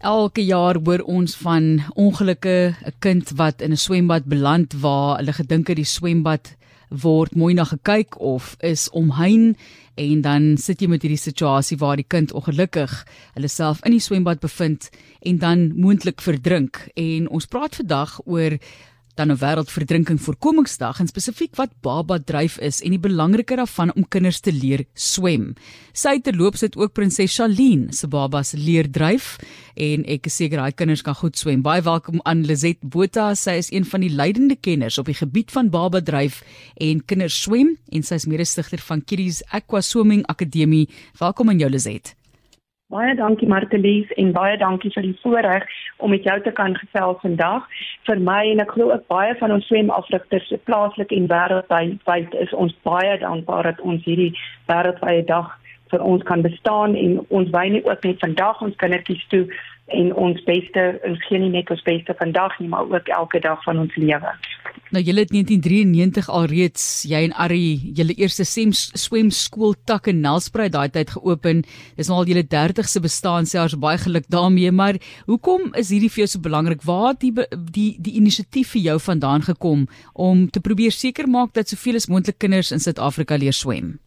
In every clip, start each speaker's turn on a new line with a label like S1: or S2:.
S1: Elke jaar hoor ons van ongelukke, 'n kind wat in 'n swembad beland waar hulle gedink het die swembad word mooi na gekyk of is omheind en dan sit jy met hierdie situasie waar die kind ongelukkig hulle self in die swembad bevind en dan moontlik verdrink. En ons praat vandag oor dan 'n wêreldverdrinking voorkomingsdag en spesifiek wat baba dryf is en die belangrike daarvan om kinders te leer swem. Sy terloops het ook prinses Shaline se babas leer dryf en ek is seker daai kinders kan goed swem. Baie welkom aan Lizet Botha. Sy is een van die leidende kenners op die gebied van baba dryf en kinders swem en sy is mede-stigter van Kiddies Aqua Swimming Akademie. Welkom aan jou Lizet.
S2: Baie dankie Martelies en baie dankie vir die voorreg om met jou te kan gesels vandag. Vir my en ek glo ook baie van ons swemafrigters plaaslik en wêreldwyd is ons baie dankbaar dat ons hierdie wêreldwye dag vir ons kan bestaan en ons wy nie ook net vandag ons kindertjies toe en ons beste ons gee nie net ons beste vandag nie maar ook elke dag van ons lewe.
S1: Nou julle het 1993 alreeds jy en Arrie julle eerste swemskool tak in Nelspruit daai tyd geopen. Dis nou al julle 30ste bestaanjaars baie geluk daarmee, maar hoekom is hierdie vir jou so belangrik? Waar het die die die inisiatief vir jou vandaan gekom om te probeer seker maak dat soveel as moontlik kinders in Suid-Afrika leer swem?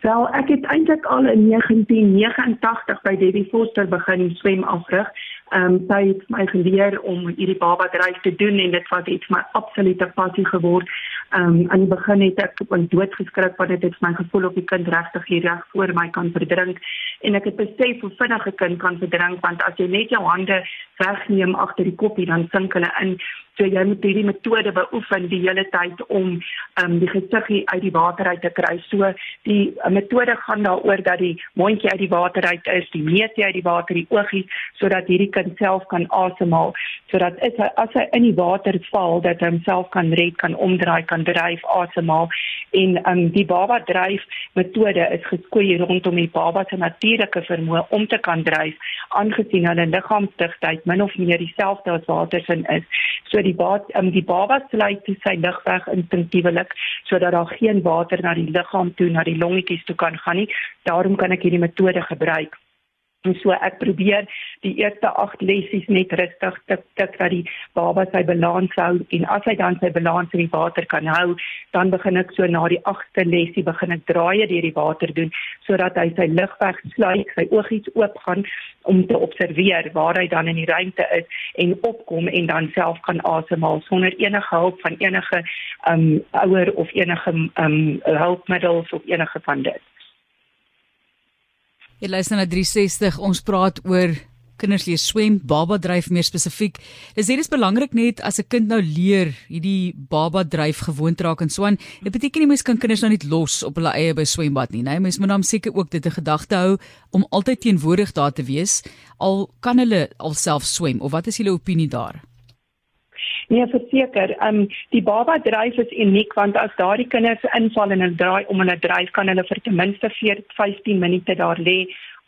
S2: Wel, ek het eintlik al in 1989 by Debbie Foster begin swem afrig. Ehm um, sy het my geleer om hierdie baba dryf te doen en dit was iets my absolute passie geword. Ehm um, aan die begin het ek op 'n dood geskrik want dit het my gevoel of die kind regtig hier reg voor my kan verdrink en ek het besef hoe vinnig 'n kind kan verdrink want as jy net jou hande wegneem agter die koppie dan sink hulle in. So jy moet hierdie metode beoefen die hele tyd om um, die gesig uit die water uit te kry. So die uh, metode gaan daaroor dat die mondjie uit die water uit is, die neusie uit die water, die oogie sodat hierdie kind self kan asemhaal. Sodat as hy as hy in die water val dat hy homself kan red, kan omdraai, kan dryf, asemhaal en um, die baba dryf metode is geskoei rondom die baba se natuurlike vermoë om te kan dryf aangesien hulle liggaamsdigtheid min of meer dieselfde as water sin is. So die baat, um, die baba sluit sy lug weg instinctiewelik sodat daar geen water na die liggaam toe na die longetjies toe kan gaan nie. Daarom kan ek hierdie metode gebruik. En so ek probeer die eerste 8 lessies net rustig tik tik dat die baba sy balans hou en as hy dan sy balans in die water kan hou, dan begin ek so na die 8ste lessie begin ek draaie deur die water doen sodat hy sy lug wegsluit, sy oogies oop gaan om te observeer waar hy dan in die ruimte is en opkom en dan self kan asemhaal sonder enige hulp van enige um ouer of enige um hulpmiddels of enige van dit.
S1: Jy luister na 360. Ons praat oor kinders leer swem, baba dryf meer spesifiek. Dis hier is belangrik net as 'n kind nou leer hierdie baba dryf gewoond raak en so aan. Dit beteken nie mens kan kinders nou net los op hulle eie by swembad nie, né? Nee, mens moet dan seker ook dit 'n gedagte hou om altyd teenwoordig daar te wees al kan hulle alself swem of wat is julle opinie daar?
S2: Nee, verseker, ehm um, die baba dryf is uniek want as daardie kinders inval en hulle draai om hulle dryf kan hulle vir ten minste 4 15 minute daar lê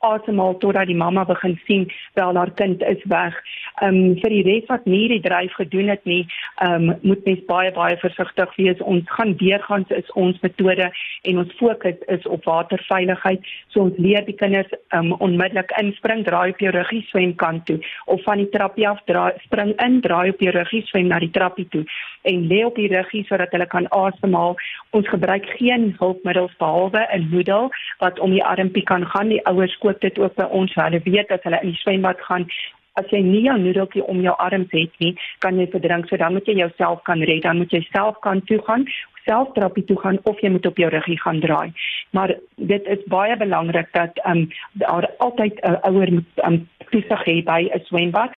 S2: asemhaal totdat die mamma begin sien wel haar kind is weg. Ehm um, vir die res wat nie die dryf gedoen het nie, ehm um, moet mens baie baie versigtig wees. Ons gaan deurgaan is ons metode en ons fokus is op waterveiligheid. So ons leer die kinders ehm um, onmiddellik inspring, draai op jou ruggie swem kant toe of van die trappie af draai spring in, draai op jou ruggie swem na die trappie toe en lê op die ruggie sodat hulle kan asemhaal. Ons gebruik geen hulpmiddels behalwe 'n noedel wat om die armpie kan gaan. Die ouers koop dit ook by ons. Hulle weet dat hulle in die swembad gaan. As jy nie 'n noedeltjie om jou arms het nie, kan jy verdrink. So dan moet jy jouself kan red. Dan moet jy self kan toe gaan self terapie toe gaan of jy moet op jou ruggie gaan draai. Maar dit is baie belangrik dat ehm um, daar altyd 'n ouer moet um, toesig hê by 'n swembad